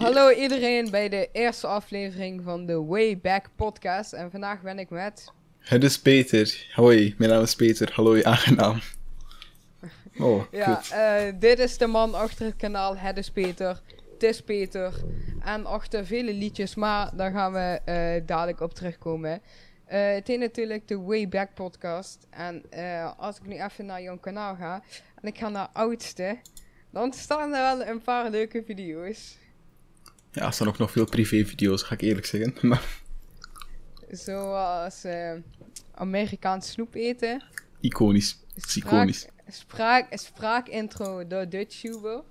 Hallo iedereen bij de eerste aflevering van de Way Back podcast. En vandaag ben ik met... Het is Peter. Hoi, mijn naam is Peter. Hallo, aangenaam. Oh, Ja, eh, dit is de man achter het kanaal Het is Peter. Het is Peter. En achter vele liedjes, maar daar gaan we eh, dadelijk op terugkomen. Eh, het is natuurlijk de Way Back podcast. En als ik nu even naar jouw kanaal ga en ik ga naar oudste, dan staan er wel een paar leuke video's. Ja, er staan ook nog veel privévideo's, ga ik eerlijk zeggen. Maar Zoals eh, Amerikaans snoep eten. iconisch. Is iconisch. Spraak, spraakintro door DutchTuber.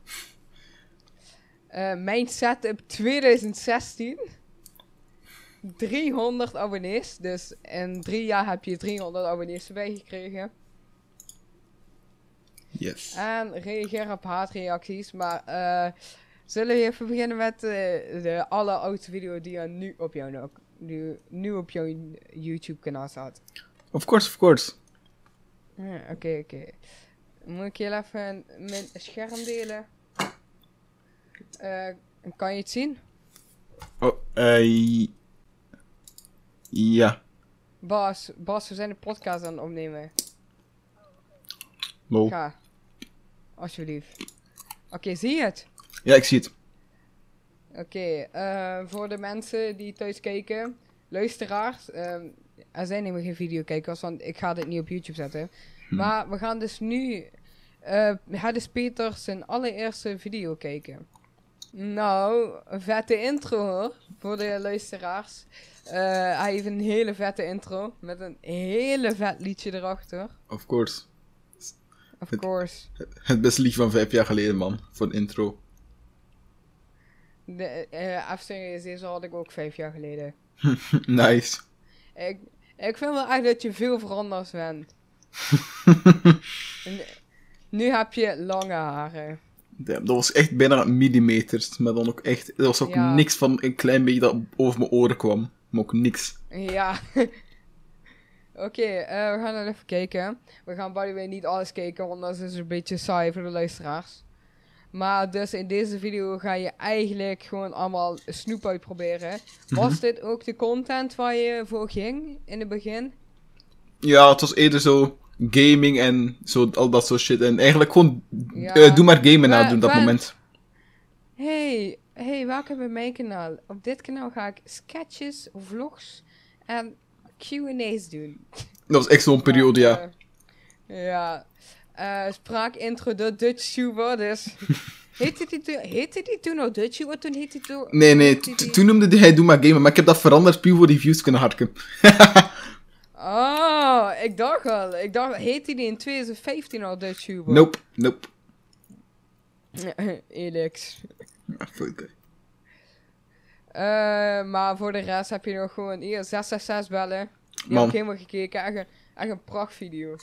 Eh mijn setup 2016. 300 abonnees. Dus in drie jaar heb je 300 abonnees erbij gekregen. Yes. En reageer op haatreacties. Maar eh, zullen we even beginnen met eh, de alleroudste video die er nu op jouw, nu, nu op jouw YouTube kanaal staat. Of course, of course. Ja, Oké, oké. Moet ik heel even mijn scherm delen? Eh, kan je het zien? Oh, eh... Ja. Bas, Bas, we zijn een podcast aan het opnemen. Lol. Ga. Alsjeblieft. Oké, zie je het? Ja, ik zie het. Oké, eh, voor de mensen die thuis kijken, luisteraars, ehm, er zijn helemaal geen videokijkers, want ik ga dit niet op YouTube zetten. Hm. Maar we gaan dus nu, eh het is Peter zijn allereerste video kijken. Nou, een vette intro hoor, voor de luisteraars. Eh, hij heeft een hele vette intro, met een hele vet liedje erachter. Of course. Of Het- course. Het beste lied van vijf jaar geleden, man. Voor een intro. De, eh even serieus, deze had ik ook vijf jaar geleden. nice. Ik, ik vind wel echt dat je veel veranderd bent. En, nu heb je lange haren. Damn, dat was echt bijna millimeters. Maar dan ook echt... Er was ook Ja. niks van een klein beetje dat over mijn oren kwam. Maar ook niks. Ja. Oké, eh, we gaan er even kijken. We gaan by the way niet alles kijken, want dat is een beetje saai voor de luisteraars. Maar dus in deze video ga je eigenlijk gewoon allemaal snoep uitproberen. Was Mhm. dit ook de content waar je voor ging in het begin? Ja, het was eerder zo gaming en zo, al dat soort shit. En eigenlijk gewoon, Ja. eh, doe maar gamen na doen dat moment. Hey, hey, welkom bij mijn kanaal. Op dit kanaal ga ik sketches, vlogs en Q&A's doen. Dat was echt zo'n periode, ja. Eh, ja. Eh spraakintro door DutchTuber, dus... heette, die toen, heette die toen al DutchTuber? Toen heette die toen... Nee, nee, die- toen noemde hij Doe maar gamen, maar ik heb dat veranderd puur voor die views kunnen harken. Oh, ik dacht al. Ik dacht, heette die in 2015 al DutchTuber? Nope, nope. Elix. Ja. Eh, maar voor de rest heb je nog gewoon hier 666 bellen. Die Man. heb ik helemaal gekeken. Echt een, prachtvideo.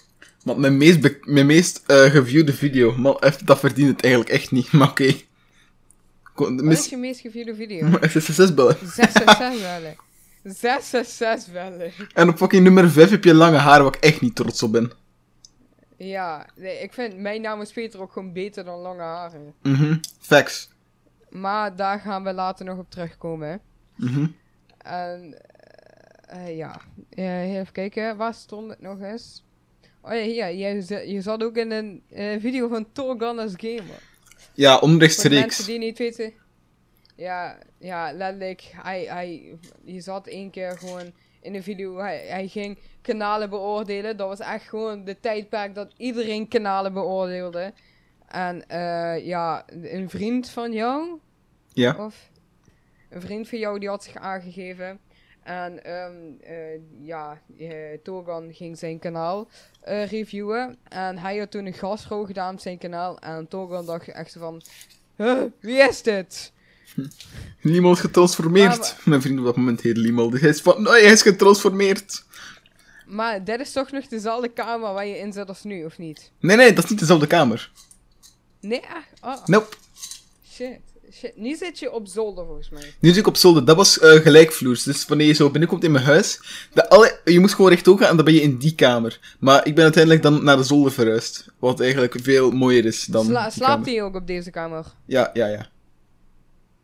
Want mijn meest, mijn meest eh, geviewde video, man, dat verdient het eigenlijk echt niet, maar oké. Kon- Wat is je meest geviewde video? SSS bellen. 666 bellen. 666 bellen. En op fucking nummer 5 heb je lange haar, waar ik echt niet trots op ben. Ja, nee, ik vind mijn naam is Peter ook gewoon beter dan lange haren. Mhm. Facts. Maar daar gaan we later nog op terugkomen. Mhm. En eh, ja, Eh, even kijken, waar stond het nog eens? Oh ja, hier, je, je zat ook in een eh, video van Torgan als gamer. Ja, Voor de onrechtstreeks. mensen die niet weten. Ja, ja, letterlijk, hij, hij, je zat één keer gewoon in een video, hij, hij ging kanalen beoordelen. Dat was echt gewoon de tijdperk dat iedereen kanalen beoordeelde. En ja, een vriend van jou, Ja. of een vriend van jou, die had zich aangegeven. En ehm, eh, ja, eh, Togan ging zijn kanaal eh, reviewen. En hij had toen een gastvrouw gedaan op zijn kanaal. En Togan dacht echt van... Huh, wie is dit? Niemand getransformeerd. Maar- Mijn vriend op dat moment heet. Dus hij is van, nee, hij is getransformeerd. Maar dit is toch nog dezelfde kamer waar je in zit als nu, of niet? Nee, nee, dat is niet dezelfde kamer. Nee, echt? Oh, Nope. shit. Nu zit je op zolder, volgens mij. Nu zit ik op zolder. Dat was eh, gelijkvloers. Dus wanneer je zo binnenkomt in mijn huis, de alle, je moest gewoon rechtop gaan en dan ben je in die kamer. Maar ik ben uiteindelijk dan naar de zolder verhuisd. Wat eigenlijk veel mooier is dan Sla slaapt hij ook op deze kamer? Ja, ja, ja.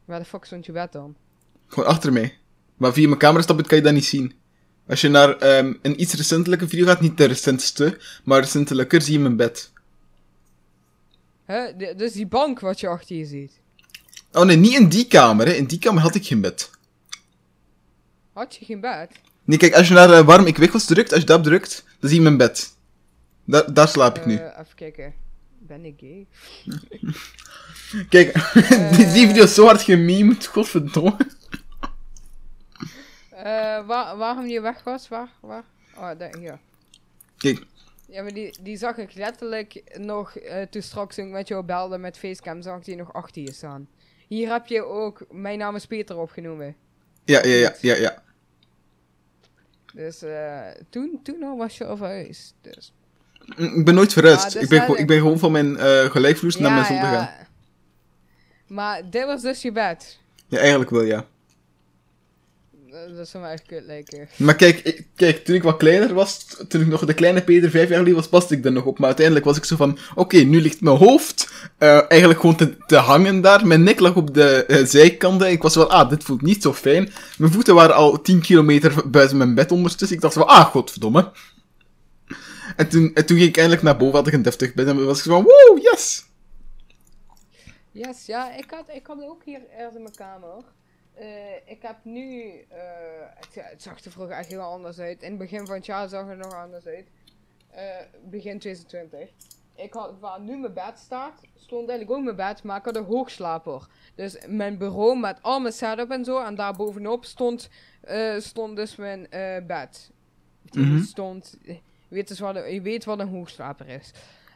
Waar de fuck stond je bed dan? Gewoon achter mij. Maar via mijn camera stappen kan je dat niet zien. Als je naar ehm, een iets recentelijke video gaat, niet de recentste, maar recentelijker, zie je mijn bed. Hè? Dus die bank wat je achter je ziet. Oh nee, niet in die kamer. Hè. In die kamer had ik geen bed. Had je geen bed? Nee, kijk, als je naar eh, warm ik wikkels drukt, als je dat drukt, dan zie je mijn bed. Da daar slaap ik nu. Eh, even kijken. Ben ik gay? Kijk, die, die video is zo hard gememd, godverdomme. Eh, waar, waarom die weg was? Waar? Waar? Oh, daar, hier. Kijk, Ja, maar die, die zag ik letterlijk nog eh, toen straks toen ik met jou belde met facecam, zag ik die nog achter je staan. Hier heb je ook Mijn naam is Peter opgenomen. ja, ja, ja, ja, ja. Dus eh, toen, toen al was je al verhuisd. Dus. Mm, Ik ben nooit. Ja, dat is ik, ben ik ben gewoon van mijn eh gelijkvloers naar mijn zolder gaan. Maar dit was dus je bed. Ja, eigenlijk wel, ja. Eh, Dat zou me echt kut lijken. Maar kijk, ik- kijk, toen ik wat kleiner was, toen ik nog de kleine Peter vijf jaar geleden was, paste ik er nog op. Maar uiteindelijk was ik zo van, oké, nu ligt mijn hoofd eh, eigenlijk gewoon te, te hangen daar. Mijn nek lag op de eh, zijkanten. Ik was wel, ah, dit voelt niet zo fijn. Mijn voeten waren al 10 kilometer buiten mijn bed ondertussen. Ik dacht van, ah, godverdomme. En toen, en toen ging ik eindelijk naar boven, had ik een deftig bed en was ik zo van, wow, yes! Yes, ja, ik had, ik had ook hier ergens in mijn kamer. Eh, ik heb nu, eh, het, ja, het zag er vroeger echt heel anders uit. In het begin van het jaar zag het er nog anders uit. Eh, begin 2020. Ik had, waar nu mijn bed staat, stond eigenlijk ook mijn bed, maar ik had een hoogslaper. Dus mijn bureau met al mijn setup en zo, en daar bovenop stond, stond dus mijn bed. Mhm. stond, je weet, dus wat, een- je weet wat een hoogslaper is.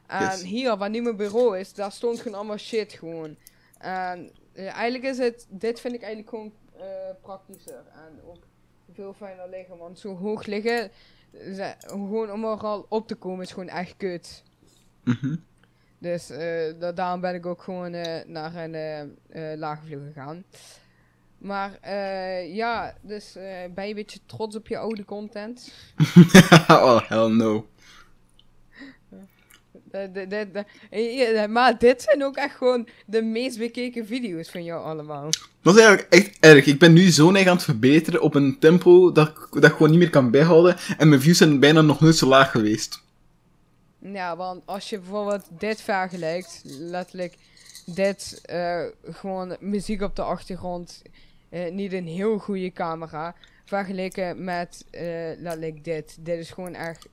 En Yes. hier, waar nu mijn bureau is, daar stond gewoon allemaal shit gewoon. En eigenlijk is het, dit vind ik eigenlijk gewoon eh, praktischer. En ook veel fijner liggen, want zo hoog liggen, ze- gewoon om er al op te komen, is gewoon echt kut. Mhm. Dus eh, da- daarom ben ik ook gewoon eh, naar een lage vloer gegaan. Maar ja, dus ben je een beetje trots op je oude content? oh, hell no. De- de- de- de- maar dit zijn ook echt gewoon de meest bekeken video's van jou allemaal. Dat is eigenlijk echt erg. Ik ben nu zo neig aan het verbeteren op een tempo dat, ik- dat ik gewoon niet meer kan bijhouden. En mijn views zijn bijna nog nooit zo laag geweest. Ja, want als je bijvoorbeeld dit vergelijkt, letterlijk dit, eh, gewoon muziek op de achtergrond, eh, niet een heel goede camera, vergeleken met eh, letterlijk dit. Dit is gewoon echt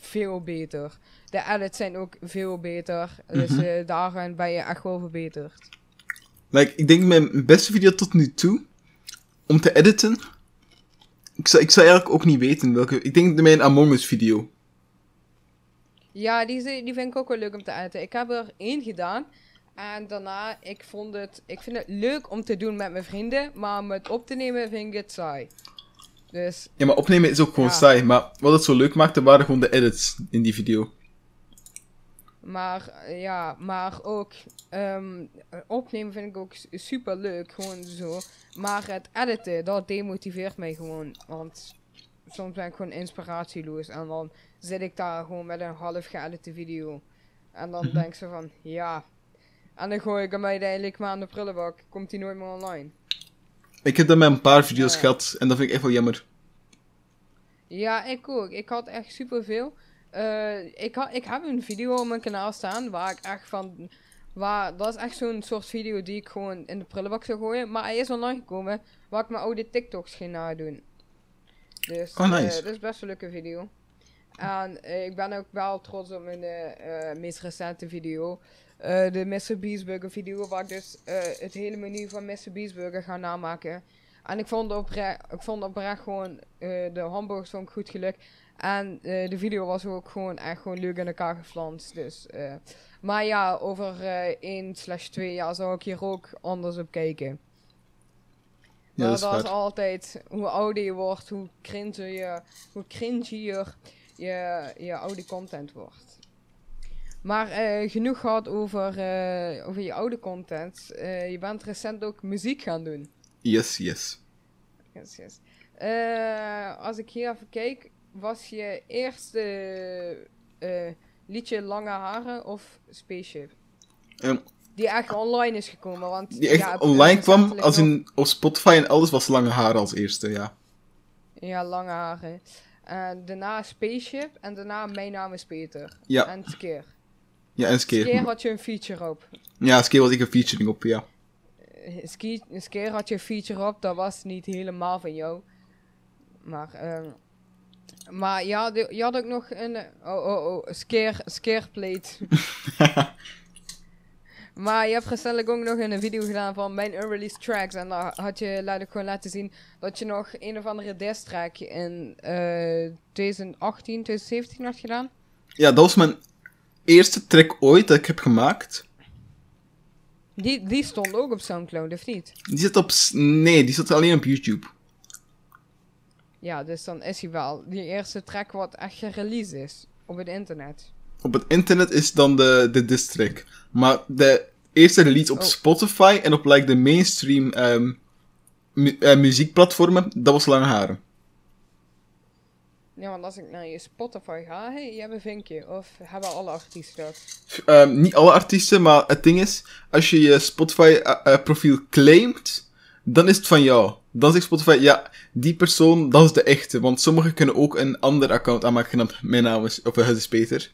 veel beter. De edits zijn ook veel beter, dus eh, daarin ben je echt wel verbeterd. Like, ik denk mijn beste video tot nu toe, om te editen, ik zou, ik zou eigenlijk ook niet weten welke. Ik denk mijn Among Us video. Ja, die, die vind ik ook wel leuk om te editen. Ik heb er één gedaan. En daarna, ik vond het, ik vind het leuk om te doen met mijn vrienden. Maar om het op te nemen vind ik het saai. Dus, Ja, maar opnemen is ook gewoon Ja. saai. Maar wat het zo leuk maakte, waren gewoon de edits in die video. maar ja, maar ook ehm, opnemen vind ik ook super leuk. Gewoon zo. Maar het editen, dat demotiveert mij gewoon. Want soms ben ik gewoon inspiratieloos. En dan zit ik daar gewoon met een half geëdite video. En dan denk ik zo van, ja. En dan gooi ik hem uiteindelijk maar aan de prullenbak. Komt hij nooit meer online. Ik heb dat met een paar video's Ja. gehad en dat vind ik echt wel jammer. Ja, ik ook. Ik had echt superveel. Eh ik, ha ik heb een video op mijn kanaal staan waar ik echt van... Waar, dat is echt zo'n soort video die ik gewoon in de prullenbak zou gooien. Maar hij is online gekomen waar ik mijn oude TikToks ging nadoen. Dus Oh, nice. eh, dat is best wel een leuke video. En eh, ik ben ook wel trots op mijn eh, eh, meest recente video. De Mr. Beastburger video waar ik dus het hele menu van Mr. Beastburger ga namaken. En ik vond oprecht, ik vond oprecht gewoon de hamburgers vond ik goed gelukt. En de video was ook gewoon echt gewoon leuk in elkaar geflanst. Dus, maar ja, over eh 1 slash 2 jaar zou ik hier ook anders op kijken. Ja, dat is dat is waar. altijd, hoe ouder je wordt, hoe cringier je, hoe cringier je, je oude content wordt. Maar eh, genoeg gehad over, eh, over je oude content. Eh, je bent recent ook muziek gaan doen. Yes, yes. Yes, yes. Als ik hier even kijk, was je eerste liedje Lange Haren of Spaceship? Ehm, die echt online is gekomen. Want, Die echt ja, online kwam als in op Spotify en alles was lange haar als eerste, ja. Ja, lange haren. En daarna Spaceship en daarna Mijn naam is Peter. Ja. En Skeer. Ja, en Skeer Skeer. had je een feature op. Ja, Skeer was ik een featuring op, ja. Eh, Skeer had je een feature op, dat was niet helemaal van jou. Maar, ehm maar ja, je had ook nog een. Oh, oh, oh, Skeer, Skeerplate. maar je hebt recentelijk ook nog een video gedaan van mijn unreleased tracks. En daar had je laat ik gewoon laten zien dat je nog een of andere diss track in eh 2018, 2017 had gedaan. Ja, dat was mijn eerste track ooit dat ik heb gemaakt. Die, die stond ook op Soundcloud, of niet? Die zit op... Nee, die zit alleen op YouTube. Ja, dus dan is hij wel die eerste track wat echt gereleased is op het internet. Op het internet is dan de, de diss track. Maar de eerste release op Oh. Spotify en op like, de mainstream ehm, mu- eh, muziekplatformen, dat was Lange Haren. Ja, want als ik naar je Spotify ga, hey, je hebt een vinkje. Of hebben alle artiesten dat? Ehm, niet alle artiesten, maar het ding is, als je je Spotify-profiel claimt, dan is het van jou. Dan zegt Spotify, ja, die persoon, dat is de echte. Want sommigen kunnen ook een ander account aanmaken, genaamd mijn naam is, of eh, het is Peter.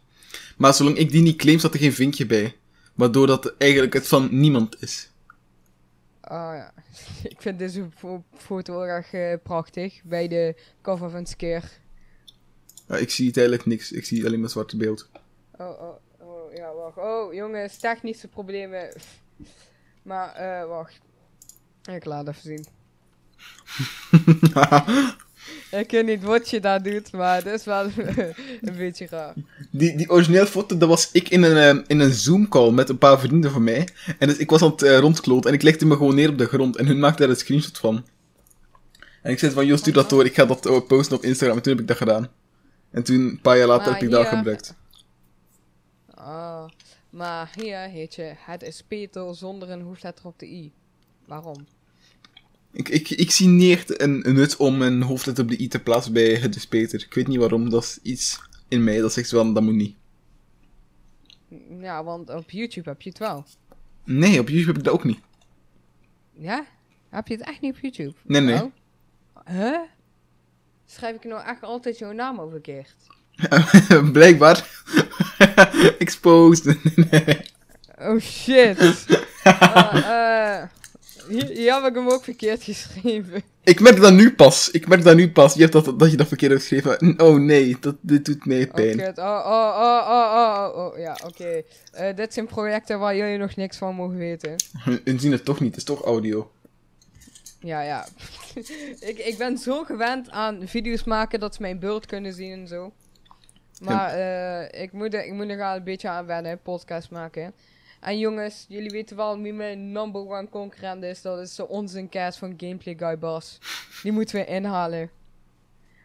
Maar zolang ik die niet claim, staat er geen vinkje bij. Waardoor dat eigenlijk het van niemand is. Ah ja, ik vind deze fo- foto erg eh, prachtig bij de cover van Skeer. Ja, ik zie eigenlijk niks, ik zie alleen maar zwarte beeld. Oh, oh, oh, ja, wacht. Oh, jongens, technische problemen. Maar, eh, wacht. Ik laat even zien. Ik weet niet wat je daar doet, maar het is wel een beetje raar. Die, die originele foto, dat was ik in een, eh, in een Zoom-call met een paar vrienden van mij. En dus ik was aan het eh, rondkloten en ik legde me gewoon neer op de grond. En hun maakte daar een screenshot van. En ik zei van, joh, stuur dat door, ik ga dat eh, posten op Instagram. En toen heb ik dat gedaan. En toen, een paar jaar later, Maar heb ik dat gebruikt. Ah, maar hier heet je Het is Peter zonder een hoofdletter op de i. Waarom? Ik, ik, ik zie niet echt een, een nut om een hoofdletter op de i te plaatsen bij het is Peter. Ik weet niet waarom, dat is iets in mij dat zegt van, dat moet niet. Ja, want op YouTube heb je het wel. Nee, op YouTube heb ik dat ook niet. Ja? Heb je het echt niet op YouTube? Nee, nee. Oh. Huh? Schrijf ik nou echt altijd jouw naam over verkeerd? Blijkbaar. Exposed. Oh shit. Ah, eh, hier, hier heb ik hem ook verkeerd geschreven. Ik merk dat nu pas. Ik merk dat nu pas. Je hebt dat, dat je dat verkeerd hebt geschreven. Oh nee, dat, dit doet mij Oh, pijn. oh, oh, oh, oh, oh, oh, oh, ja, oké. Eh, dit zijn projecten waar jullie nog niks van mogen weten. Hun, zien het toch niet, het is toch audio. Ja, ja. ik, ik ben zo gewend aan video's maken dat ze mijn beeld kunnen zien en zo. Maar eh, ik, moet er, ik moet er een beetje aan wennen, podcast maken. En jongens, jullie weten wel wie mijn number one concurrent is. Dat is de onzincast van Gameplay Guy Bas. Die moeten we inhalen.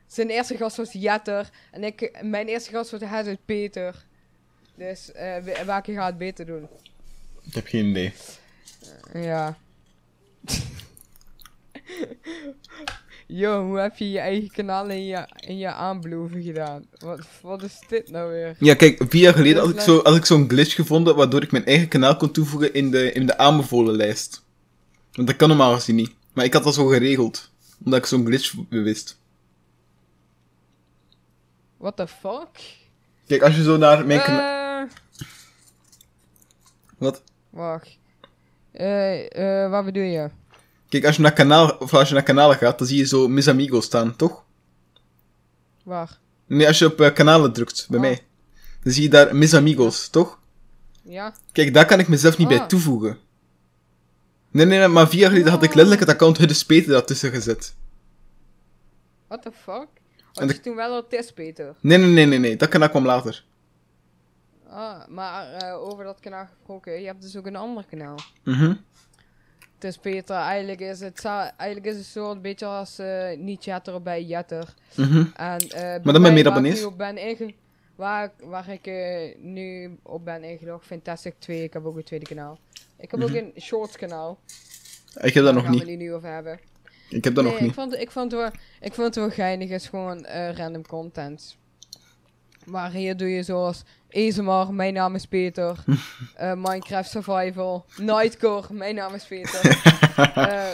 Zijn eerste gast was Jetter. En ik, mijn eerste gast was Hazard Peter. Dus we- welke gaat het beter doen? Ik heb geen idee. Ja. Yo, hoe heb je je eigen kanaal in je, in je aanbeloven gedaan? Wat, wat is dit nou weer? Ja, kijk, vier jaar geleden had ik, zo, had ik zo'n glitch gevonden waardoor ik mijn eigen kanaal kon toevoegen in de, in de aanbevolen lijst. Want dat kan normaal gezien niet. Maar ik had dat zo geregeld. Omdat ik zo'n glitch wist. What the fuck? Kijk, als je zo naar mijn kanaal... Eh, Wat? wacht. Eh, eh, wat bedoel je? Kijk, als je, naar kanaal, of als je naar kanalen gaat, dan zie je zo Mis Amigos staan, toch? Waar? Nee, als je op eh, kanalen drukt, bij Oh. mij. Dan zie je daar Mis Amigos, toch? Ja? Kijk, daar kan ik mezelf niet bij Ah. toevoegen. Nee, nee, nee, maar vier jaar geleden had ik letterlijk het account Hudde daartussen gezet. What the fuck? Had de- je toen wel al test, Peter? Nee, nee, nee, nee, nee, dat kanaal kwam later. Ah, maar eh, over dat kanaal gesproken, je hebt dus ook een ander kanaal. Mhm. Het is Peter, eigenlijk is het, eigenlijk is het zo een beetje als eh, niet Jetter bij Jetter. Mhm. En, eh, dan met bij meer ik abonnees? ben waar, waar ik eh, nu op ben ingelogd, Fantastic 2. Ik heb ook een tweede kanaal. Ik heb ook een shorts kanaal. Ik heb dat nog gaan we niet. die nu over hebben. Ik heb dat nee, nog ik niet. vond, ik, vond het wel, ik vond het wel geinig. Het is gewoon random content. Maar hier doe je zoals ASMR, mijn naam is Peter. eh, Minecraft Survival. Nightcore, mijn naam is Peter. Eh,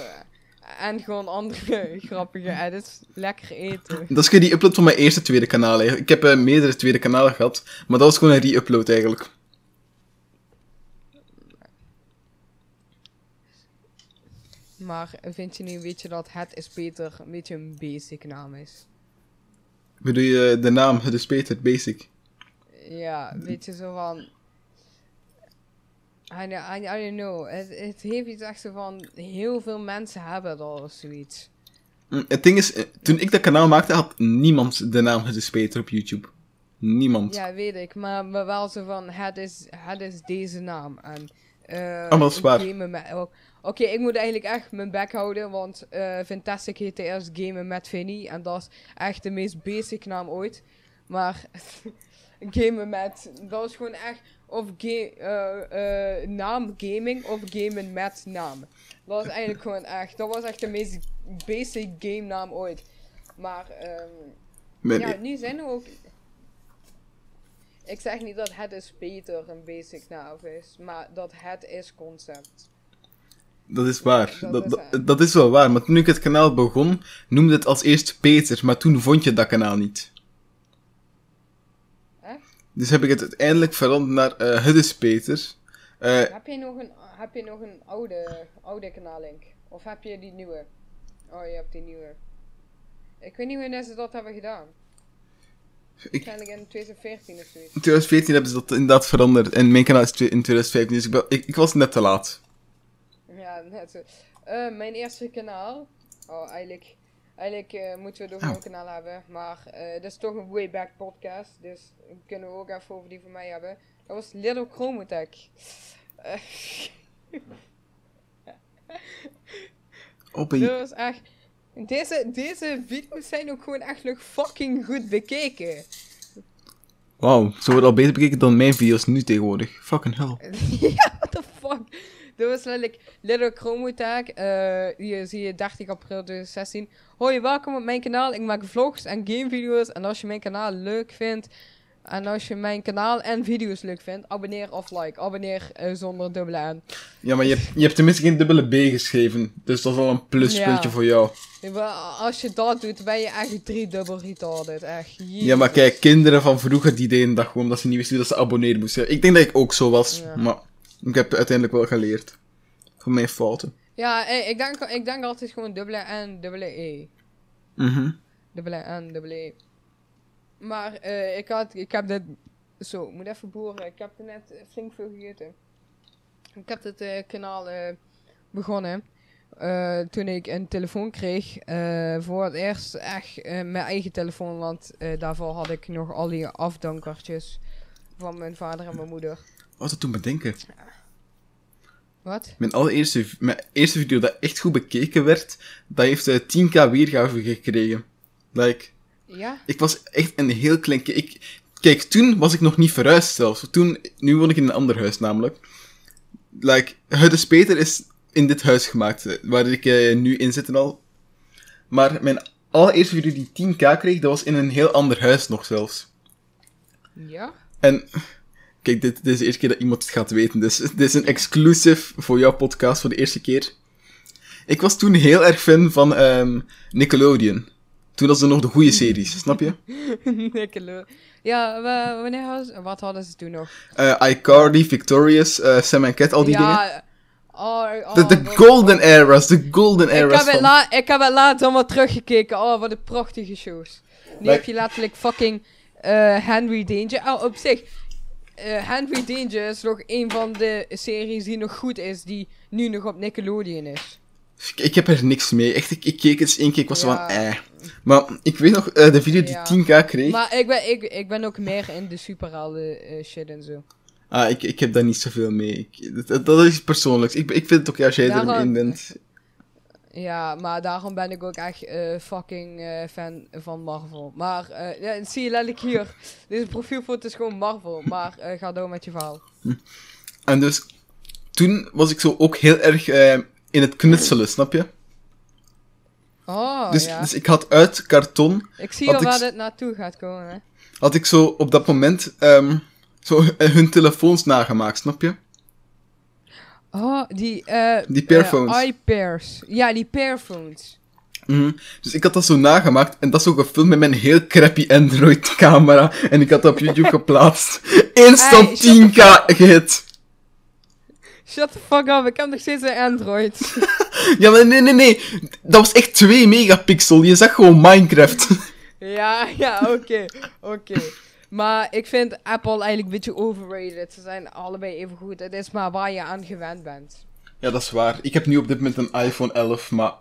en gewoon andere grappige edits. Lekker eten. Dat is gewoon die upload van mijn eerste tweede kanaal. Ik heb eh, meerdere tweede kanalen gehad, maar dat was gewoon een re-upload eigenlijk. Maar vind je nu, weet je dat Het is Peter een beetje een basic naam is? Bedoel je de naam, het is Peter, basic. Ja, weet je zo van. I, I, I don't know. Het, het heeft iets echt zo van. Heel veel mensen hebben dat of zoiets. Mm, Het ding is, eh, toen ik dat kanaal maakte, had niemand de naam het is Peter op YouTube. Niemand. Ja, weet ik. Maar, maar wel zo van. Het is, het is deze naam. En. Is waar. gamen met- oh, Oké, ik moet eigenlijk echt mijn bek houden. Want eh Fantastic heette eerst Gamen met Vinny. En dat is echt de meest basic naam ooit. Maar. gamen met. Dat is gewoon echt. Of eh, naam gaming of gamen met naam. Dat is eigenlijk gewoon echt. Dat was echt de meest basic game naam ooit. Maar. ehm Mijn- ja, nu zijn er ook. Ik zeg niet dat het is beter een basic naam is, maar dat het is concept. Dat is waar. Dat Dat, is, dat, dat is wel waar. Maar toen ik het kanaal begon, noemde het als eerst Peter, maar toen vond je dat kanaal niet. Echt? Dus heb ik het uiteindelijk veranderd naar eh, Het is Peter. Eh, Heb je nog een, heb je nog een oude, oude kanallink? Of heb je die nieuwe? Oh, je hebt die nieuwe. Ik weet niet wanneer ze dat hebben gedaan. Ik, Waarschijnlijk in 2014 of zoiets. in 2014 hebben ze dat inderdaad veranderd. En mijn kanaal is in 2015, dus ik, ben- ik, ik was net te laat. Ja, net zo. Eh, mijn eerste kanaal. Oh, eigenlijk, eigenlijk eh, moeten we Oh. een kanaal hebben. Maar eh dat is toch een way back podcast. Dus kunnen we ook even over die van mij hebben. Dat was Little Chromotech. Ben dat was echt. Deze, deze video's zijn ook gewoon echt nog fucking goed bekeken. Wauw, ze worden al beter bekeken dan mijn video's nu tegenwoordig. Fucking hell. ja, what the fuck. Dat was letterlijk Little Chromotech. eh hier zie je 30 april 2016. Hoi, welkom op mijn kanaal. Ik maak vlogs en gamevideo's. En als je mijn kanaal leuk vindt. En als je mijn kanaal en video's leuk vindt, abonneer of like. Abonneer eh, zonder dubbele N. Ja, maar je hebt, je hebt tenminste geen dubbele B geschreven. Dus dat is wel een pluspuntje Ja. voor jou. Als je dat doet, ben je echt drie dubbel retarded. Echt. Ja, maar kijk, kinderen van vroeger die deden dat gewoon omdat ze niet wisten dat ze abonneren moesten. Ik denk dat ik ook zo was, Ja. maar ik heb uiteindelijk wel geleerd. Van mijn fouten. Ja, eh, ik denk, ik denk altijd gewoon dubbele N, dubbele E. Mhm. Dubbele N, dubbele E. Maar eh, ik, had, ik heb dit... Zo, ik moet even boeren. Ik heb er net flink veel gegeten. Ik heb dit eh, kanaal eh, begonnen. toen ik een telefoon kreeg. voor het eerst echt mijn eigen telefoon. Want daarvoor had ik nog al die afdankertjes. Van mijn vader en mijn moeder. Wat dat toen bedenken. Wat? Mijn allereerste mijn eerste video dat echt goed bekeken werd, dat heeft eh, 10k weergave gekregen. Like, Ja? ik was echt een heel klein ik Kijk, toen was ik nog niet verhuisd zelfs. Toen, nu woon ik in een ander huis namelijk. Like, het is Peter is in dit huis gemaakt, eh, waar ik eh, nu in zit en al. Maar mijn allereerste video die 10k kreeg, dat was in een heel ander huis nog zelfs. Ja? En kijk, dit, dit is de eerste keer dat iemand het gaat weten. Dus dit is een exclusive voor jouw podcast voor de eerste keer. Ik was toen heel erg fan van ehm, Nickelodeon. Toen hadden ze nog de goede series, snap je? Nickelodeon. Ja, wa- wanneer hadden ze... Wat hadden ze toen nog? ICarly, Victorious, eh, Sam en Cat, al die dingen. ja, Oh, oh, De, golden eras, de golden Ik eras heb, het van... la ik heb het laatst allemaal teruggekeken. Oh, wat een prachtige shows. Nu heb je letterlijk fucking eh, Henry Danger. Oh, op zich. Henry Danger is nog een van de series die nog goed is. Die nu nog op Nickelodeon is. Ik, ik heb er niks mee. Echt, ik, ik keek eens één keer, ik was Ja. van eh. Maar ik weet nog, eh, de video die Ja. 10k kreeg... Maar ik ben, ik, ik ben ook meer in de superhelden eh, shit en zo. Ah, ik, ik heb daar niet zoveel mee. Ik, dat, dat is persoonlijks. Ik, ik vind het ook, ja, als jij Daarom- er in bent... Ja, maar daarom ben ik ook echt eh, fucking fan van Marvel. Maar, ja, zie je letterlijk hier. Deze profielfoto is gewoon Marvel. Maar ga door met je verhaal. En dus, toen was ik zo ook heel erg in het knutselen, snap je? Oh, dus, ja. dus ik had uit karton, Ik zie al ik waar dit naartoe gaat komen, hè. had ik zo op dat moment ehm, zo hun telefoons nagemaakt, snap je? Oh, die... eh Die eh, iPairs. Ja, die pairphones. Mhm. Dus ik had dat zo nagemaakt en dat zo gefilmd met mijn heel crappy Android-camera. En ik had dat op YouTube geplaatst. Instant Hey, shut 10k gehit. Shut the fuck up, ik heb nog steeds een Android. Ja, maar nee, nee, nee. Dat was echt 2 megapixel. Je zag gewoon Minecraft. ja, ja, oké. Oké. Maar ik vind Apple eigenlijk een beetje overrated. Ze zijn allebei even goed. Het is maar waar je aan gewend bent. Ja, dat is waar. Ik heb nu op dit moment een iPhone 11, maar...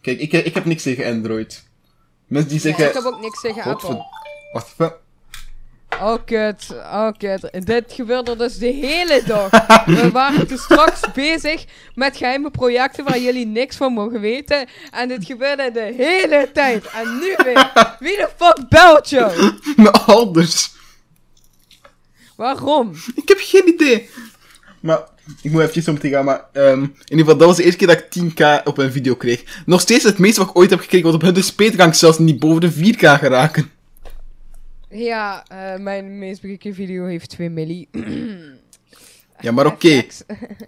Kijk, ik, ik heb niks tegen Android. Mensen die Ja, zeggen... ik heb ook niks tegen Apple. Wacht even. Oh kut, oh kut. Dit gebeurde dus de hele dag. We waren toen straks bezig met geheime projecten waar jullie niks van mogen weten. En dit gebeurde de hele tijd. En nu weer. Wie de fuck belt jou? Mijn ouders. Waarom? Ik heb geen idee. Maar, ik moet even zo meteen gaan, maar... ehm, in ieder geval, dat was de eerste keer dat ik 10k op een video kreeg. Nog steeds het meeste wat ik ooit heb gekregen, want op hun ik zelfs niet boven de 4k geraken. Ja, eh, mijn meest bekeken video heeft 2 milli. Ja, maar oké.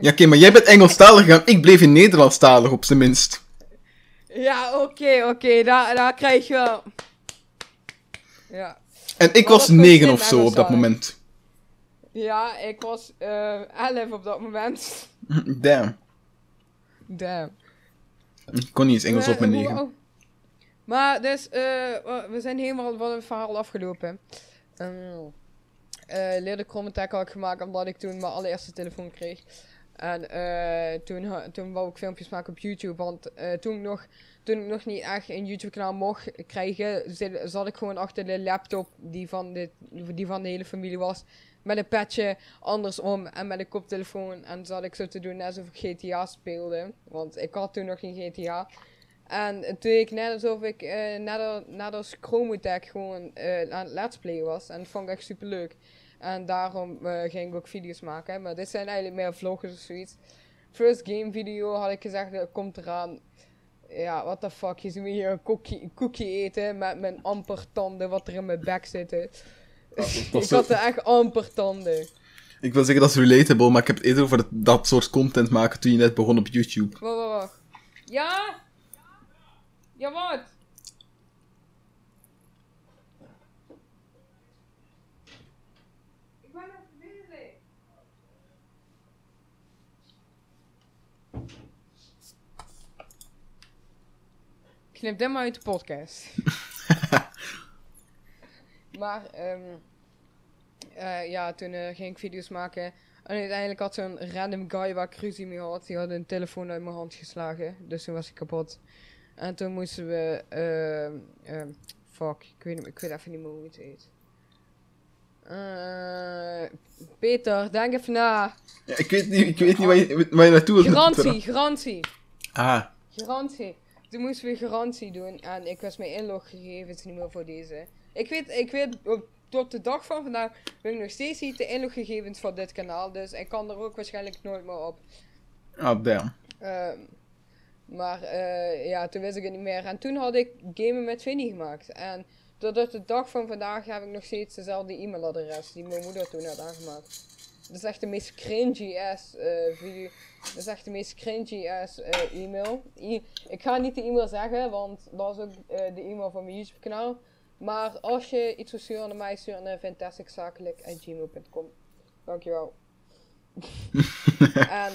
Ja, oké, maar jij bent Engelstalig gegaan, ik bleef in Nederlandstalig op zijn minst. Ja, oké, oké. Daar, daar krijg je wel... Ja. En ik Maar was wat 9 kost of zo op dat moment. Ja, ik was eh 11 op dat moment. Damn. Damn. Ik kon niet eens Engels op mijn Eh, hoe- 9. Maar dus, eh, we zijn helemaal van het verhaal afgelopen. Um, eh leerde Chromatech had ik gemaakt omdat ik toen mijn allereerste telefoon kreeg. En eh, toen, toen wou ik filmpjes maken op YouTube. Want toen, ik nog, toen ik nog niet echt een YouTube kanaal mocht krijgen, zat ik gewoon achter de laptop die van de, die van de hele familie was. Met een petje andersom en met een koptelefoon. En zat ik zo te doen alsof ik GTA speelde. Want ik had toen nog geen GTA. En toen deed ik net alsof ik eh net, al- net als Chromotech gewoon eh, aan het let's playen was. En dat vond ik echt super leuk. En daarom eh, ging ik ook video's maken. Maar dit zijn eigenlijk meer vloggers of zoiets. First game video had ik gezegd, dat komt eraan. Ja, what the fuck, je ziet me hier een cookie, cookie eten met mijn amper tanden wat er in mijn bek zitten. ik zo- had er echt amper tanden. Ik wil zeggen dat is relatable, maar ik heb het eerder over dat, dat soort content maken toen je net begon op YouTube. Wacht, wacht, wacht. Ja? Ja, wat? Ik ben even bezig. Knip dit maar uit de podcast. maar, ehm eh, ja, toen eh, ging ik video's maken. En uiteindelijk had zo'n random guy waar ik ruzie mee had, die had een telefoon uit mijn hand geslagen. Dus toen was ik kapot. En toen moesten we, ehm ehm, fuck, ik weet, ik weet even niet meer hoe het heet. Eh, Peter, denk even na. Ja, ik weet niet, ik weet niet waar, je, waar je naartoe wilt. Garantie, garantie, Ah, garantie. Toen moesten we garantie doen en ik was mijn inloggegevens niet meer voor deze. Ik weet, ik weet, tot de dag van vandaag weet ik nog steeds niet de inloggegevens van dit kanaal. Dus ik kan er ook waarschijnlijk nooit meer op. ah damn. Ehm, maar eh, ja, toen wist ik het niet meer. En toen had ik Gamen met Vinnie gemaakt. En tot op de dag van vandaag heb ik nog steeds dezelfde e-mailadres die mijn moeder toen had aangemaakt. Dat is echt de meest cringy ass eh, video. Dat is echt de meest cringy ass eh, e-mail. I- ik ga niet de e-mail zeggen, want dat is ook eh, de e-mail van mijn YouTube kanaal. Maar als je iets wil sturen naar mij, stuur naar fantasticzakelijk.gmail.com. Dankjewel. en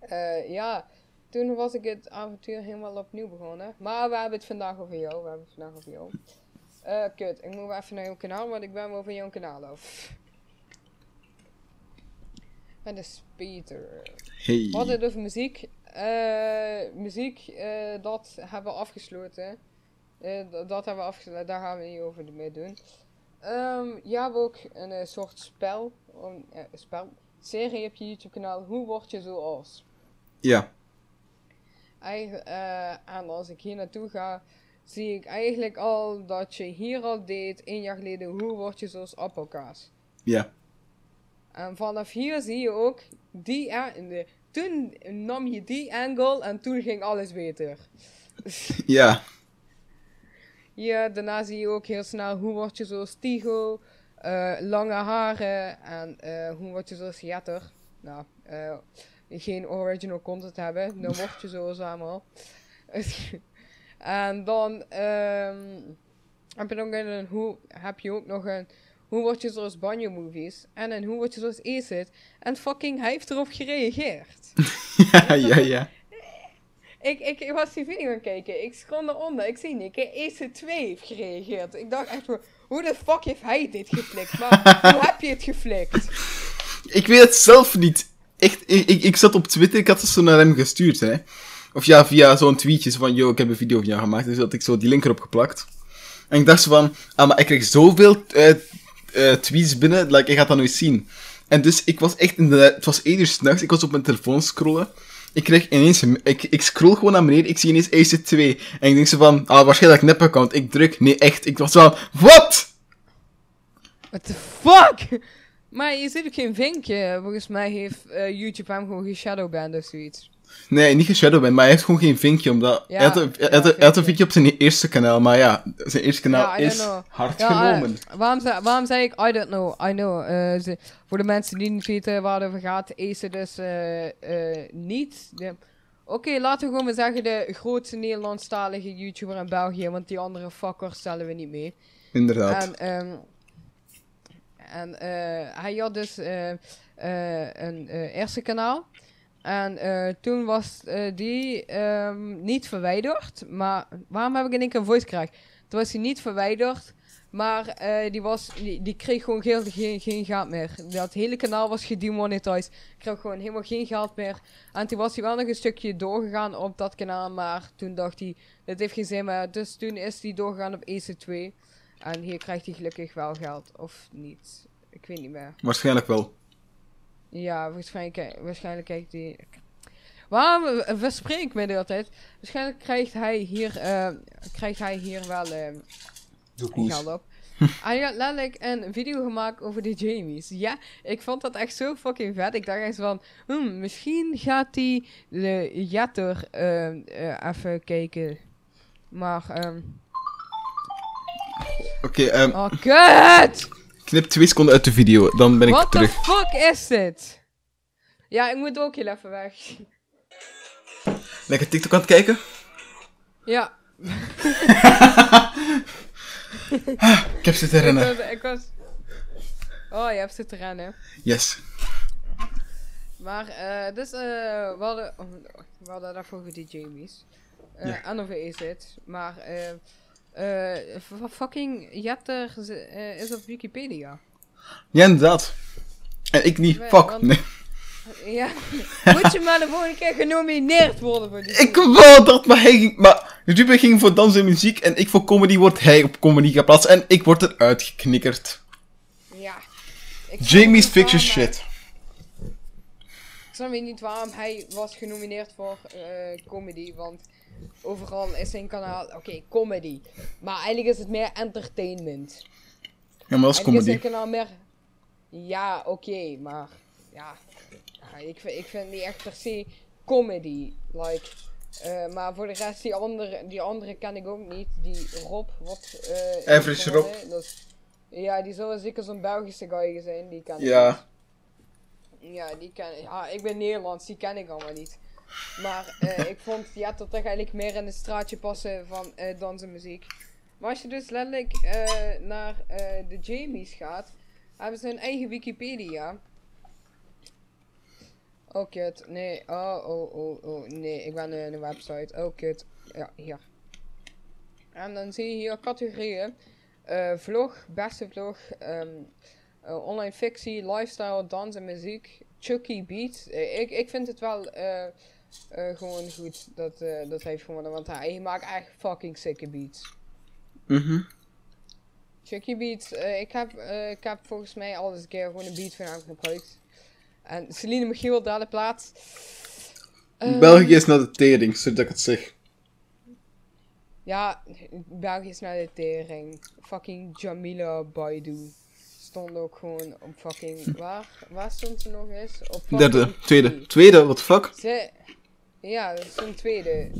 eh, ja, toen was ik het avontuur helemaal opnieuw begonnen. Maar we hebben het vandaag over jou. We hebben het vandaag over jou. Eh, kut, ik moet even naar jouw kanaal, want ik ben wel van jouw kanaal af. En de Peter. Hey. Hadden het over muziek. Eh, muziek, eh, dat hebben we afgesloten. Dat hebben we afgesloten, daar gaan we niet over mee doen. Ehm je hebt ook een soort spel, een spel, serie op je YouTube kanaal. Hoe word je zoals? Ja. Eigen, eh, en als ik hier naartoe ga, zie ik eigenlijk al dat je hier al deed, één jaar geleden, hoe word je zoals appelkaas. Ja. En vanaf hier zie je ook, die, de, toen nam je die angle en toen ging alles beter. Ja. hier, daarna zie je ook heel snel hoe word je zoals Tigo. eh, lange haren. En eh, hoe word je zoals Jetter. Nou, eh, geen original content hebben. Dan word je zoals allemaal. en dan ehm, heb, je nog een, hoe, heb je ook nog een... Hoe word je zoals Banjo Movies? En een hoe word je zoals Acid? En fucking, hij heeft erop gereageerd. ja, ja, ja. Ik, ik, ik was die video aan kijken. Ik scroll eronder. Ik zie Nick. EC2 heeft gereageerd. Ik dacht echt, hoe de fuck heeft hij dit geflikt? Maar hoe heb je het geflikt? Ik weet het zelf niet. Echt, ik, ik, ik zat op Twitter, ik had het zo naar hem gestuurd, hè. Of ja, via zo'n tweetje van, yo, ik heb een video van jou gemaakt. Dus had ik zo die link erop geplakt. En ik dacht zo van, ah, maar ik kreeg zoveel eh, tweets binnen, like, ik ga dat nooit zien. En dus ik was echt in de, het was 1 uur s'nachts, ik was op mijn telefoon scrollen. Ik kreeg ineens, een- ik, ik scroll gewoon naar beneden, ik zie ineens AC2. En ik denk zo van, ah, waarschijnlijk nep-account. Ik druk, nee, echt. Ik was van, wat? What the fuck? Maar je ziet ook geen vinkje. Volgens mij heeft eh, YouTube hem gewoon geshadowband of zoiets. Nee, niet geshadowband, maar hij heeft gewoon geen vinkje, omdat... Ja, hij, had een, hij, had hij had een vinkje. op zijn eerste kanaal, maar ja, zijn eerste kanaal Ja, is hard genomen. eh, waarom, zei, waarom zei ik I don't know? I know. Eh, ze- voor de mensen die niet weten waar het over gaat, is het dus niet. Oké, laten we gewoon maar zeggen de grootste Nederlandstalige YouTuber in België, want die andere fuckers stellen we niet mee. Inderdaad. En, ehm, en eh, hij had dus eh, eh, een eerste kanaal. En toen was die ehm, niet verwijderd. Maar waarom heb ik in één keer een voice crack? Toen was hij niet verwijderd. Maar die, was, die, kreeg gewoon geen, geen, geen geld meer. Dat hele kanaal was gedemonetized. Kreeg gewoon helemaal geen geld meer. En toen was hij wel nog een stukje doorgegaan op dat kanaal. Maar toen dacht hij, dit heeft geen zin meer. Dus toen is hij doorgegaan op EC2. En hier krijgt hij gelukkig wel geld. Of niet. Ik weet niet meer. Waarschijnlijk wel. Ja, waarschijnlijk, waarschijnlijk krijgt hij... Waarom eh, verspreek ik me de hele tijd? Waarschijnlijk krijgt hij hier, eh, krijgt hij hier wel eh, geld op. Hij had letterlijk een video gemaakt over de Jamies. Ja, ik vond dat echt zo fucking vet. Ik dacht echt van, hmm, misschien gaat hij de Jetter eh, eh, even kijken. Maar, ehm Oké, ehm, oh kut! knip twee seconden uit de video, dan ben ik What the terug. fuck is dit? Ja, ik moet ook heel even weg. Lekker TikTok aan het kijken? Ja, Ik heb zitten ik rennen. was, ik was... Oh, je hebt zitten rennen. Yes. Maar, eh, dus, eh, we hadden... oh, we hadden daarvoor die Jamies. Ja. En over is het. Maar, eh... eh, fucking Jetter eh, is op Wikipedia. Ja, inderdaad. En ik niet. Nee, Fuck. want- Nee. Ja, moet je maar de volgende keer genomineerd worden voor die Ik wou dat, maar hij ging... Maar Ruben ging voor dans en muziek en ik voor comedy wordt hij op comedy geplaatst en ik word eruit geknikkerd. Ja. Jamie's Fiction shit. Ik snap niet waarom hij was genomineerd voor eh, comedy, want overal is zijn kanaal, oké, comedy. Maar eigenlijk is het meer entertainment. Ja, maar dat is Eigenlijk is zijn comedy. kanaal meer, ja, oké, maar ja, ja, ik, vind, ik vind niet echt per se comedy, like, eh, maar voor de rest, die andere, die andere ken ik ook niet, die Rob, wat, eh, Average. Rob. Ja, die zou zeker zo'n Belgische guy zijn, die ken ik Ja. niet. Ja, die ken ik. Ja, ik ben Nederlands, die ken ik allemaal niet. Maar eh, ik vond ja, dat eigenlijk meer in het straatje passen van eh dans en muziek. Maar als je dus letterlijk eh, naar de Jamies gaat, hebben ze hun eigen Wikipedia. Oh kut, nee, oh, oh, oh, oh, nee, ik ben een website. Oh kut, ja, hier. En dan zie je hier categorieën. Vlog, beste vlog, ehm, eh, online fictie, lifestyle, dans en muziek, Chucky Beat. Eh, ik, ik vind het wel eh, gewoon goed dat, eh, dat hij heeft gewonnen, want hij maakt echt fucking sikke beats. Mhm. Chucky Beats, eh, ik, heb, ik heb volgens mij al eens een keer gewoon een beat van hem gebruikt. En Celine Michiel, derde plaats. België is naar de tering, zodat ik het zeg. Ja, België is naar de tering. Fucking Jamila Baidu. Stond ook gewoon op fucking... Waar? Waar stond ze nog eens? Op Derde, tweede. twee. Tweede, what the fuck? Ze... Ja, dat is een tweede.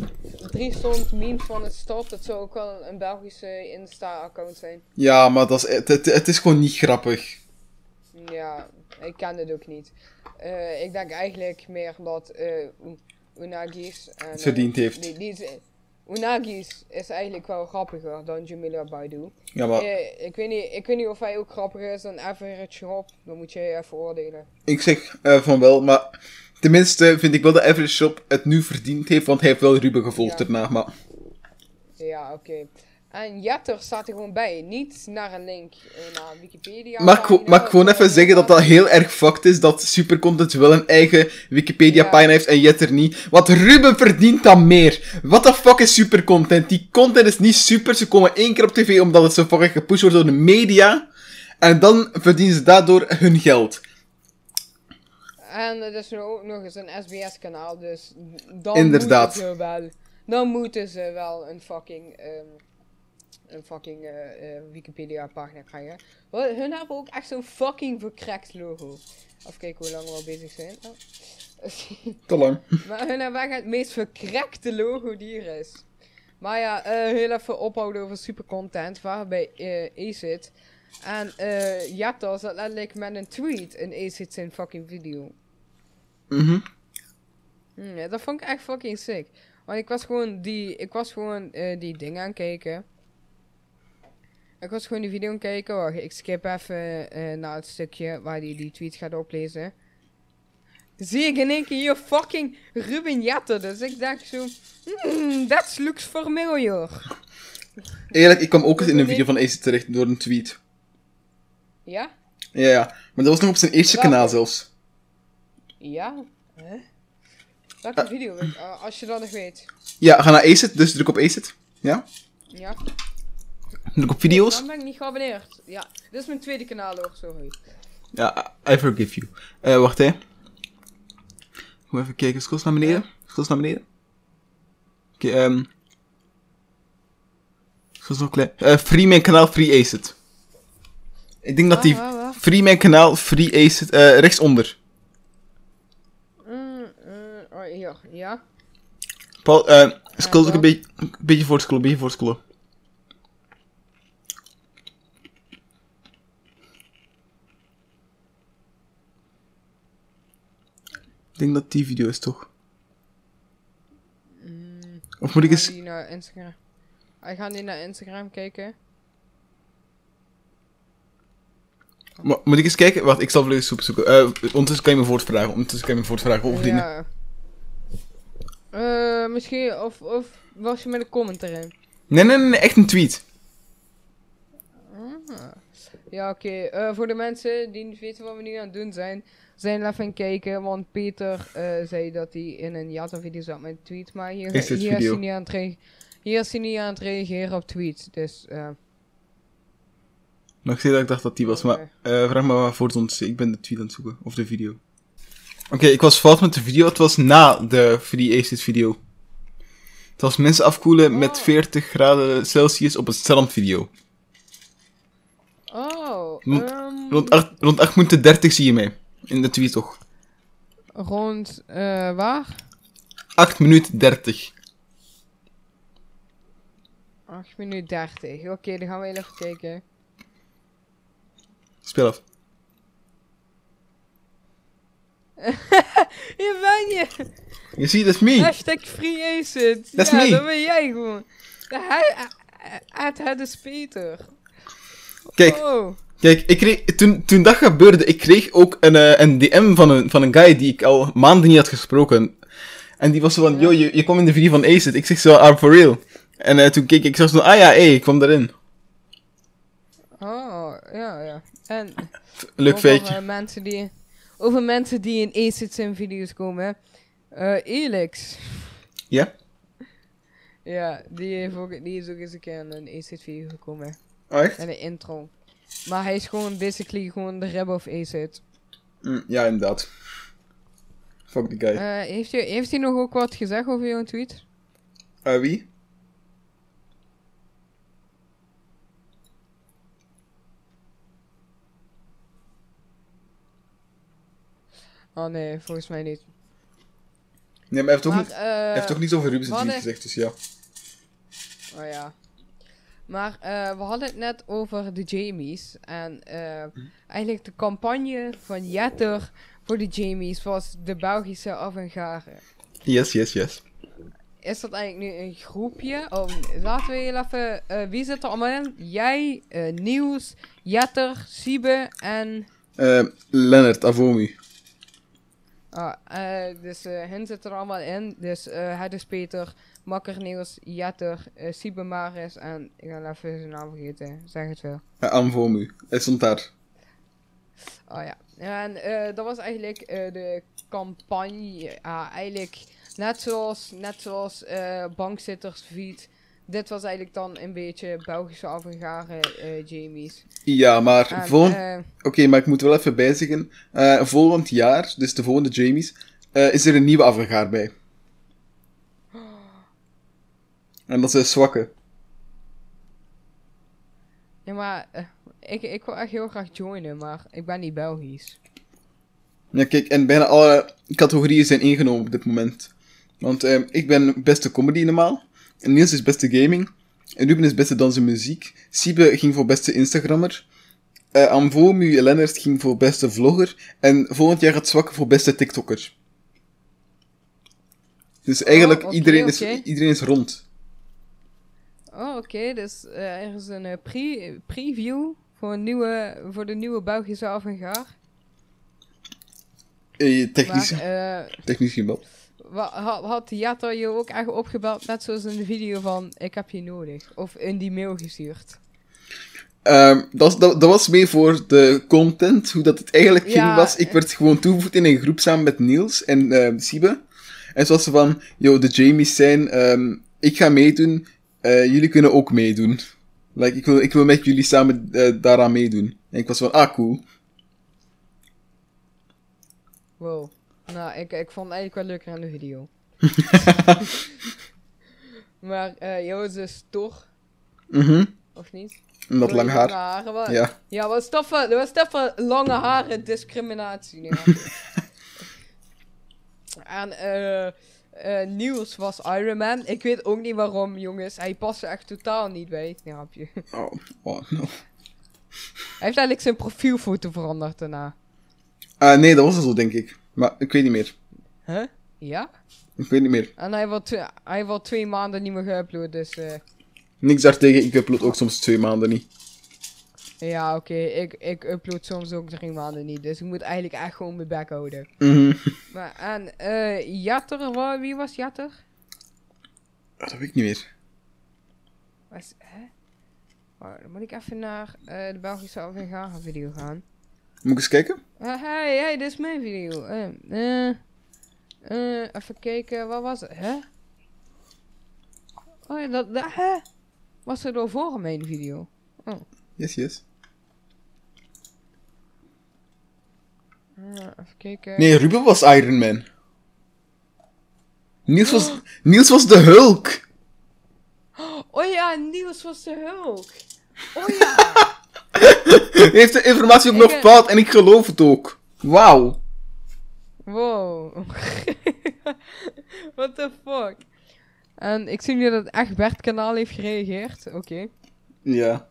Drie stond memes van het stad. Dat zou ook wel een Belgische Insta-account zijn. Ja, maar dat is, het, het, het is gewoon niet grappig. Ja, ik ken het ook niet. Eh, ik denk eigenlijk meer dat eh U- Unagis... En, verdiend eh, heeft. Die, Unagis is eigenlijk wel grappiger dan Jamila Baidu. Ja, maar Eh, ik, weet niet, ik weet niet of hij ook grappiger is dan Average Shop. Dan moet je even oordelen. ik zeg eh, van wel, maar tenminste vind ik wel dat Average Shop het nu verdiend heeft, want hij heeft wel Ruben gevolgd Ja. daarna. Maar Ja, oké. En Jetter staat er gewoon bij. Niet naar een link eh, naar Wikipedia. Mag ik, pagina, mag ik gewoon even zeggen dat dat heel erg fucked is dat Supercontent wel een eigen Wikipedia-pagina heeft en Jetter niet? Want Ruben verdient dan meer. What the fuck is Supercontent? Die content is niet super, ze komen één keer op tv omdat het zo fucking gepusht wordt door de media. En dan verdienen ze daardoor hun geld. En het is nu ook nog eens een SBS-kanaal, dus dan Inderdaad. moeten ze wel. Dan moeten ze wel een fucking, ehm, een fucking eh, eh, Wikipedia-pagina krijgen. Wel, Hun hebben ook echt zo'n fucking verkrekt logo. Even kijken hoe lang we al bezig zijn. Oh. Te lang. maar hun hebben echt het meest verkrekte logo die er is. Maar ja, eh, heel even ophouden over supercontent, waarbij eh Acid. En eh Jetta zat letterlijk met een tweet in Acid zijn fucking video. Mhm. Hmm, ja, dat vond ik echt fucking sick. Want ik was gewoon die, ik was gewoon die dingen aan kijken. Ik was gewoon die video aan het kijken. Wacht, ik skip even eh, naar het stukje waar hij die tweet gaat oplezen. Zie ik in één keer hier fucking Ruben Jetter. Dus ik dacht zo, hmm, that looks familiar. Eerlijk, ik kwam ook eens in een video van Ace terecht door een tweet. Ja? Ja, ja. Maar dat was nog op zijn eerste Welke? kanaal zelfs. Ja? Huh? Welke video? Eh, als je dat nog weet. Ja, ga naar Acid, dus druk op Acid. Ja? Ja? Druk op video's. Dan ben ik niet geabonneerd. Ja, dit is mijn tweede kanaal hoor, sorry. Ja, I forgive you. Eh, wacht hè. Ik moet even kijken, scroll eens naar beneden. Scroll eens naar beneden. Oké, ehm. Scroll eens nog klein. Eh, free mijn kanaal, free Acid. Ik denk dat die... Waar? Free mijn kanaal, free Acid. eh rechtsonder. Mm, mm, oh, hier, ja. Paul, eh, scroll ook Ja, een beetje, een beetje voorscrollen, een beetje voorscrollen. Ik denk dat die video is, toch? Mm, Of moet ik eens... die naar Instagram. Ik ga niet naar Instagram kijken. Mo- Moet ik eens kijken? Wacht, ik zal even eens zoeken. Eh, ondertussen kan je me voortvragen. Ondertussen kan je me voortvragen over. Ja. Eh, misschien, of, of was je met een comment erin? Nee, nee, nee, nee, echt een tweet. Ah. Ja, oké. Eh, voor de mensen die niet weten wat we nu aan het doen zijn, zijn even aan het kijken. Want Peter eh, zei dat hij in een Jata-video zat met tweet. Maar hier, Is hier, is hij niet aan het rea- hier is hij niet aan het reageren op tweets. Dus, eh Nog steeds dat ik dacht dat die was, maar eh, vraag me maar voor ons. Ik ben de tweet aan het zoeken, of de video. Oké, ik was fout met de video. Het was na de Free Acid video. Het was mensen afkoelen met Oh. 40 graden Celsius op een strandvideo. Oh, Rond- ehm, Rond 8, rond 8 minuten 30 zie je mij. In de tweet toch? rond, eh, waar? 8 minuten 30. 8 minuten 30. Oké, dan gaan we even kijken. Speel af. Hier ben je! Je ziet, dat is me. Hashtag free acid. Dat is ja, me. dat ben jij gewoon. Hij, het, het is Peter. Kijk, Oh. Kijk, ik kreeg, toen, toen dat gebeurde, ik kreeg ook een, eh, een DM van een, van een guy die ik al maanden niet had gesproken. En die was zo van, yo, je, je kwam in de video van Acid. Ik zeg zo, ah, for real. En eh, toen keek ik, zo, ah ja, hey, ik kwam daarin. Oh, ja, ja. En Leuk over, feitje. eh, mensen die, over mensen die in Acid zijn video's komen. Eh Elix. Ja? Ja, die, heeft ook, die is ook eens een keer in een Acid video gekomen. Oh, echt? En een intro. Maar hij is gewoon basically gewoon de rib of Acid. Mm, ja, inderdaad. Fuck die guy. Eh heeft, hij, heeft hij nog ook wat gezegd over jouw tweet? Eh, wie? Oh nee, volgens mij niet. Nee, maar hij heeft ook, Maar, niet, eh, hij heeft ook niets over Ruben we zijn hadden- tweet gezegd, dus ja. Oh ja. Maar eh, we hadden het net over de Jamies. En eh, Hm. eigenlijk de campagne van Jetter voor de Jamies was de Belgische avant-garde. Yes, yes, yes. Is dat eigenlijk nu een groepje? Oh, laten we heel even... eh, wie zit er allemaal in? Jij, Niels, Jetter, Siebe en... Eh Lennart Avomu. Ah, dus hen zitten er allemaal in. Dus het is Peter, Makker Jetter, eh Siebe Maris en... Ik ga even zijn naam vergeten. Zeg het wel. Uh, Avomu. Hij stond daar. Oh ja. En eh, dat was eigenlijk eh, de campagne. Ja, eigenlijk net zoals, net zoals eh. Dit was eigenlijk dan een beetje Belgische avant-garde eh, Jamies. Ja, maar En, volgend... eh, Oké, maar ik moet wel even bijzeggen. eh volgend jaar, dus de volgende Jamies, eh, is er een nieuwe afgaar bij. En dat is een zwakke. ja, maar eh, ik, ik wil echt heel graag joinen, maar ik ben niet Belgisch. Ja, kijk, en bijna alle categorieën zijn ingenomen op dit moment. Want eh, ik ben beste comedy normaal. En Niels is beste gaming. En Ruben is beste dans en muziek. Siebe ging voor beste Instagrammer. eh Amvomu Lennart ging voor beste vlogger. En volgend jaar gaat Zwakke voor beste TikToker. Dus eigenlijk, oké, iedereen, is, iedereen is rond. Oh, oké. Dus eh, er is een eh, pre preview voor, een nieuwe, voor de nieuwe Belgische avant-garde. Eh, technisch, Maar eh, technisch wel. Wa- Had, had Jetter je ook echt opgebeld, net zoals in de video van ik heb je nodig? Of in die mail gestuurd? Ehm, dat, dat, dat was mee voor de content, hoe dat het eigenlijk ging Ja, was. Ik werd gewoon toegevoegd in een groep samen met Niels en eh Siebe. En zoals ze van, yo, de Jamies zijn, ehm, ik ga meedoen, eh, jullie kunnen ook meedoen. Like, ik wil, ik wil met jullie samen eh, daaraan meedoen. En ik was van, ah, cool. Wow. Nou, ik, ik vond het eigenlijk wel leuker aan de video. maar eh jij was dus toch, Mhm. of niet? En dat lang haar. Haren, wa- Ja. Ja, wat stoffen, er was stoffen lange haren discriminatie. Nee, en eh eh Niels was Iron Man. Ik weet ook niet waarom, jongens. Hij past er echt totaal niet bij. Nee, grapje. Oh, oh no. Hij heeft eigenlijk zijn profielfoto veranderd daarna. Ah, nee, dat was het zo, denk ik. Maar ik weet niet meer. Huh? Ja? Ik weet niet meer. En hij wordt hij wordt twee maanden niet meer geüpload, dus eh, Niks daartegen, ik upload ook soms twee maanden niet. Ja, oké. Ik, ik upload soms ook drie maanden niet, dus ik moet eigenlijk echt gewoon mijn bek houden. Mhm. Maar en eh Jatter, wa- wie was Jatter? Dat weet ik niet meer. Was, hè? Oh, dan moet ik even naar eh, de Belgische Avengara video gaan. Moet ik eens kijken? Eh, hey, hey, dit is mijn video. Eh, eh, eh, even kijken, wat was het? Hè? Oh ja, dat, dat hè? Was er door voor mijn video? Yes, yes. Even kijken. Nee, Ruben was Iron Man. Niels was, Niels was de Hulk. Oh ja, Niels was de Hulk. Oh ja. Hij heeft de informatie ook nog fout en ik geloof het ook. Wauw. wow. What the fuck. En ik zie nu dat het echt Bert kanaal heeft gereageerd. Oké. Ja.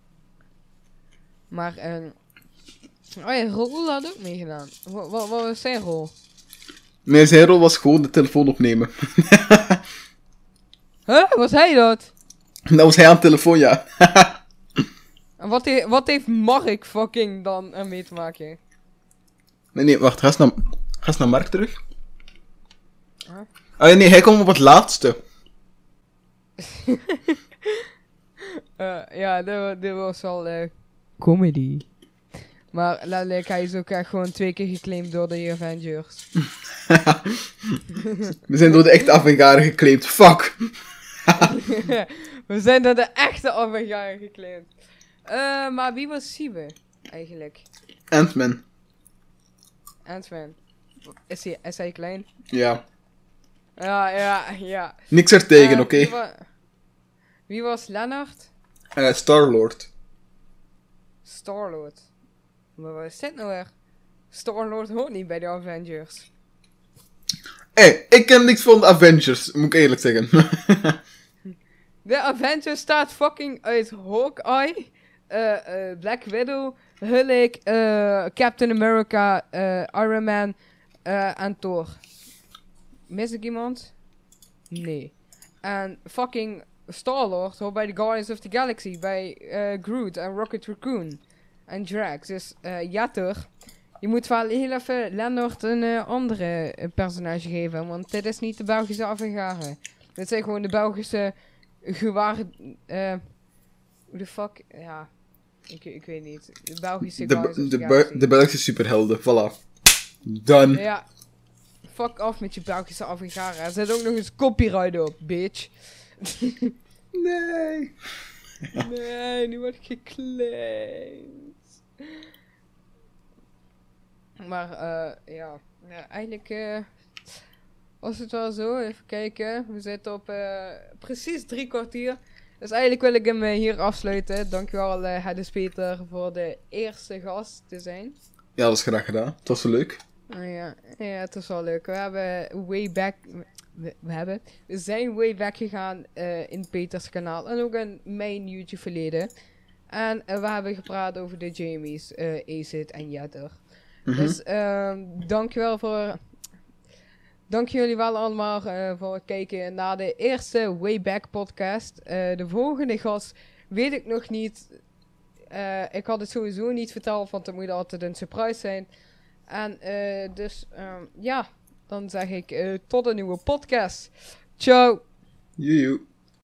Maar, eh. Oh ja, Roel had ook meegedaan. Wat, wat, wat was zijn rol? Nee, zijn rol was gewoon de telefoon opnemen. Huh? Was hij dat? dat was hij aan de telefoon, ja. En wat, he- wat heeft Mark fucking dan ermee te maken? nee, nee, wacht. Ga eens naar, ga eens naar Mark terug. Huh? Ah, nee, hij kwam op het laatste. Eh, ja, dit, wa- dit was wel eh, comedy. Maar letterlijk, hij is ook echt gewoon twee keer geclaimd door de Avengers. We zijn door de echte avant geclaimd. Fuck. We zijn door de echte Avengers geclaimd. Eh, maar wie was Siebe eigenlijk? Ant-Man. Ant-Man. Is hij, is hij klein? Ja. Ja, ja, ja. Niks er tegen, Eh, oké? Wie, wa- wie was Leonard? Eh, Star-Lord. Starlord. Maar wat is dit nou weer? Starlord hoort niet bij de Avengers. hey, ik ken niks van de Avengers, moet ik eerlijk zeggen. De Avengers staat fucking uit Hawkeye, eh, eh, Black Widow, Hulk, eh, Captain America, Iron Man en Thor. Mis ik iemand? Nee. En fucking Star-Lord hoort bij de Guardians of the Galaxy, bij Groot en Rocket Raccoon en Drax. Dus eh, ja toch. Je moet wel heel even Leonard een eh, andere eh, personage geven, want dit is niet de Belgische Avengaren. Dit zijn gewoon de Belgische gewaar... eh hoe de fuck... Ja, ik, ik weet niet. De Belgische De, de, Bel- Belgische superhelden, voilà. Done. Ja. Fuck af met je Belgische Avengaren. Er zit ook nog eens copyright op, bitch. Nee. Nee, nu word ik geclaimd. Maar, eh, ja. ja. Eigenlijk eh, was het wel zo. Even kijken. We zitten op eh, precies drie kwartier. Dus eigenlijk wil ik hem hier afsluiten. Dankjewel, eh Heddes Peter, voor de eerste gast te zijn. Ja, dat is graag gedaan. Het was zo leuk. Oh ja, ja, het is wel leuk. We hebben way back. We, we hebben. We zijn way back gegaan in Peters kanaal. En ook in mijn YouTube verleden. En eh, we hebben gepraat over de Jamies, Acid en Jetter. Mhm. Dus ehm dankjewel voor. Dank jullie wel allemaal eh, voor het kijken naar de eerste Wayback podcast. De volgende gast weet ik nog niet. Ik had het sowieso niet verteld, want het moet altijd een surprise zijn. En dus ehm, ja, dan zeg ik tot een nieuwe podcast. Ciao! Joejoe.